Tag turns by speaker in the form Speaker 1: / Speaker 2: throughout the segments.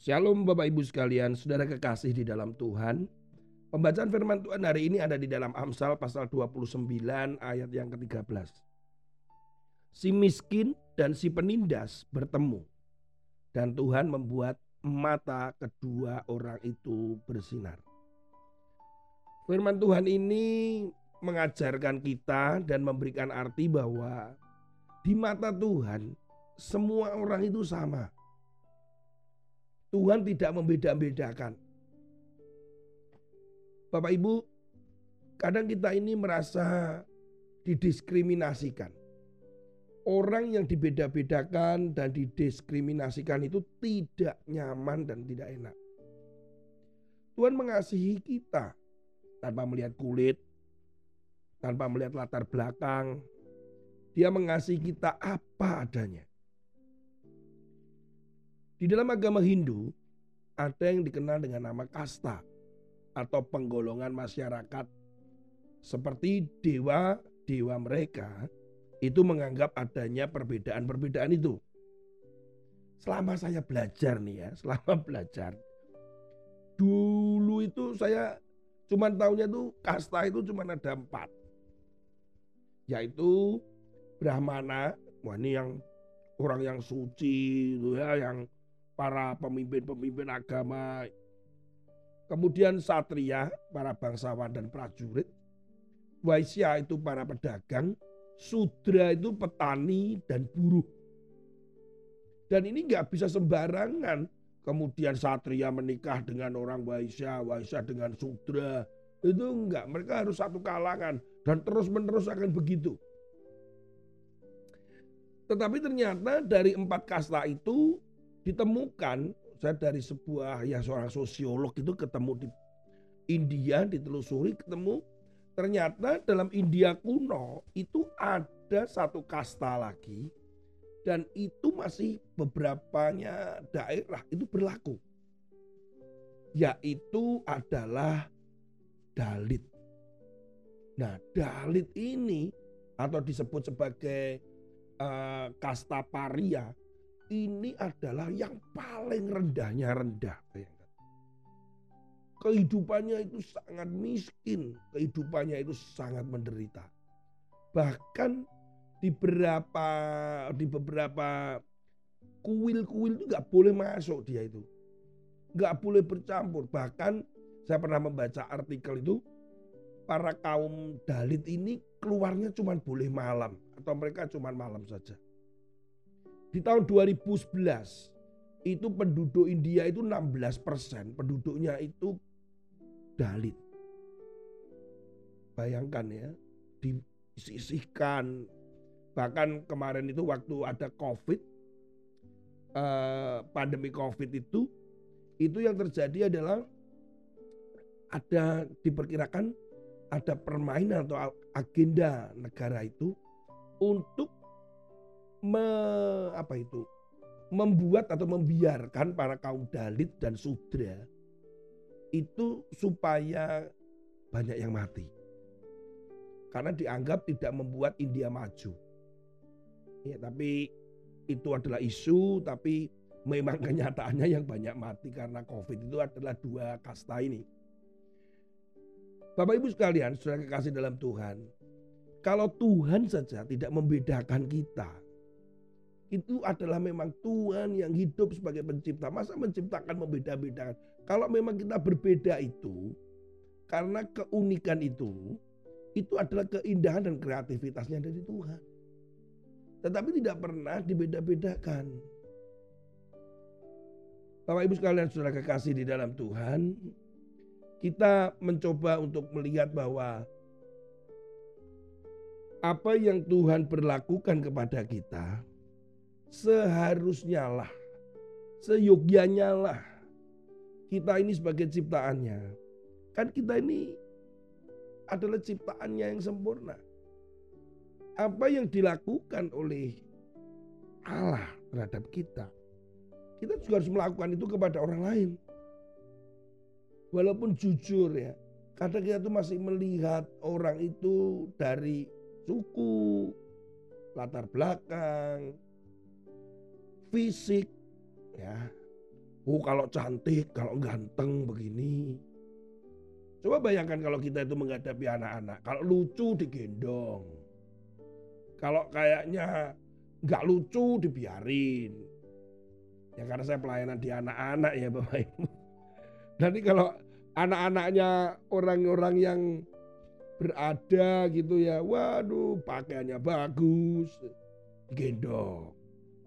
Speaker 1: Shalom Bapak Ibu sekalian, saudara kekasih di dalam Tuhan. Pembacaan firman Tuhan hari ini ada di dalam Amsal pasal 29 ayat yang ke-13. Si miskin dan si penindas bertemu. Dan Tuhan membuat mata kedua orang itu bersinar. Firman Tuhan ini mengajarkan kita dan memberikan arti bahwa di mata Tuhan semua orang itu sama Tuhan tidak membeda-bedakan. Bapak Ibu, kadang kita ini merasa didiskriminasikan. Orang yang dibeda-bedakan dan didiskriminasikan itu tidak nyaman dan tidak enak. Tuhan mengasihi kita tanpa melihat kulit, tanpa melihat latar belakang. Dia mengasihi kita apa adanya. Di dalam agama Hindu ada yang dikenal dengan nama kasta atau penggolongan masyarakat seperti dewa-dewa mereka itu menganggap adanya perbedaan-perbedaan itu. Selama saya belajar nih ya, selama belajar. Dulu itu saya cuma tahunya tuh kasta itu cuma ada empat. Yaitu Brahmana, wah ini yang orang yang suci itu ya, yang para pemimpin-pemimpin agama, kemudian satria, para bangsawan dan prajurit, Waisya itu para pedagang, Sudra itu petani dan buruh. Dan ini nggak bisa sembarangan. Kemudian satria menikah dengan orang Waisya, Waisya dengan Sudra. Itu enggak, mereka harus satu kalangan. Dan terus menerus akan begitu. Tetapi ternyata dari empat kasta itu ditemukan saya dari sebuah ya seorang sosiolog itu ketemu di India ditelusuri ketemu ternyata dalam India kuno itu ada satu kasta lagi dan itu masih beberapanya daerah itu berlaku yaitu adalah Dalit. Nah, Dalit ini atau disebut sebagai uh, kasta paria ini adalah yang paling rendahnya rendah. Kehidupannya itu sangat miskin, kehidupannya itu sangat menderita. Bahkan di beberapa di beberapa kuil-kuil itu nggak boleh masuk dia itu, nggak boleh bercampur. Bahkan saya pernah membaca artikel itu para kaum Dalit ini keluarnya cuma boleh malam atau mereka cuma malam saja. Di tahun 2011 itu penduduk India itu 16 persen penduduknya itu Dalit. Bayangkan ya, disisihkan. Bahkan kemarin itu waktu ada COVID, eh, pandemi COVID itu, itu yang terjadi adalah ada diperkirakan ada permainan atau agenda negara itu untuk me, apa itu membuat atau membiarkan para kaum Dalit dan Sudra itu supaya banyak yang mati. Karena dianggap tidak membuat India maju. Ya, tapi itu adalah isu, tapi memang kenyataannya yang banyak mati karena COVID itu adalah dua kasta ini. Bapak Ibu sekalian, sudah kekasih dalam Tuhan, kalau Tuhan saja tidak membedakan kita, itu adalah memang Tuhan yang hidup sebagai pencipta. Masa menciptakan membeda-bedakan? Kalau memang kita berbeda itu, karena keunikan itu, itu adalah keindahan dan kreativitasnya dari Tuhan. Tetapi tidak pernah dibeda-bedakan. Bapak Ibu sekalian saudara kekasih di dalam Tuhan, kita mencoba untuk melihat bahwa apa yang Tuhan berlakukan kepada kita seharusnya lah, seyogyanya lah kita ini sebagai ciptaannya. Kan kita ini adalah ciptaannya yang sempurna. Apa yang dilakukan oleh Allah terhadap kita, kita juga harus melakukan itu kepada orang lain. Walaupun jujur ya, kadang kita tuh masih melihat orang itu dari suku, latar belakang, fisik, ya, Oh kalau cantik, kalau ganteng begini. Coba bayangkan kalau kita itu menghadapi anak-anak. Kalau lucu digendong. Kalau kayaknya nggak lucu dibiarin. Ya karena saya pelayanan di anak-anak ya Bapak Ibu. Nanti kalau anak-anaknya orang-orang yang berada gitu ya, waduh pakaiannya bagus, gendong.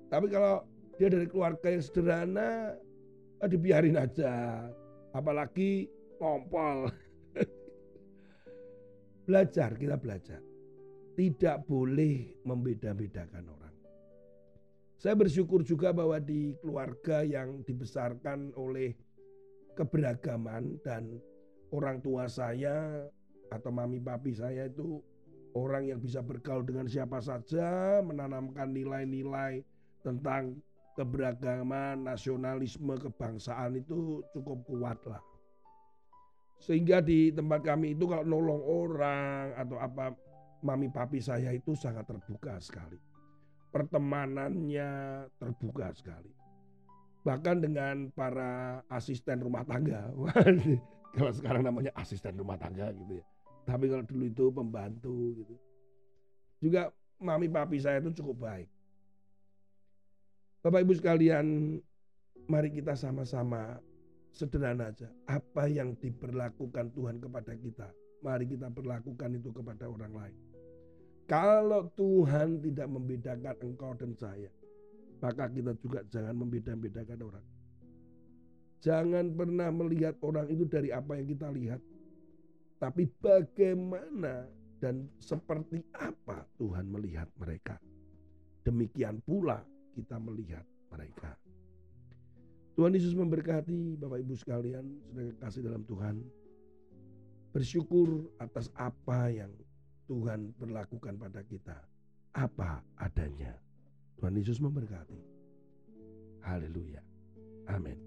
Speaker 1: Tapi kalau dia dari keluarga yang sederhana, ah, dibiarin aja. Apalagi ngompol. belajar, kita belajar. Tidak boleh membeda-bedakan orang. Saya bersyukur juga bahwa di keluarga yang dibesarkan oleh keberagaman dan orang tua saya atau mami papi saya itu orang yang bisa bergaul dengan siapa saja, menanamkan nilai-nilai tentang keberagaman, nasionalisme, kebangsaan itu cukup kuat lah. Sehingga di tempat kami itu kalau nolong orang atau apa, mami papi saya itu sangat terbuka sekali. Pertemanannya terbuka sekali. Bahkan dengan para asisten rumah tangga. kalau sekarang namanya asisten rumah tangga gitu ya. Tapi kalau dulu itu pembantu gitu. Juga mami papi saya itu cukup baik. Bapak Ibu sekalian, mari kita sama-sama sederhana aja. Apa yang diperlakukan Tuhan kepada kita, mari kita perlakukan itu kepada orang lain. Kalau Tuhan tidak membedakan engkau dan saya, maka kita juga jangan membeda-bedakan orang. Jangan pernah melihat orang itu dari apa yang kita lihat. Tapi bagaimana dan seperti apa Tuhan melihat mereka. Demikian pula kita melihat mereka. Tuhan Yesus memberkati Bapak Ibu sekalian, sudah kasih dalam Tuhan. Bersyukur atas apa yang Tuhan berlakukan pada kita. Apa adanya. Tuhan Yesus memberkati. Haleluya. Amin.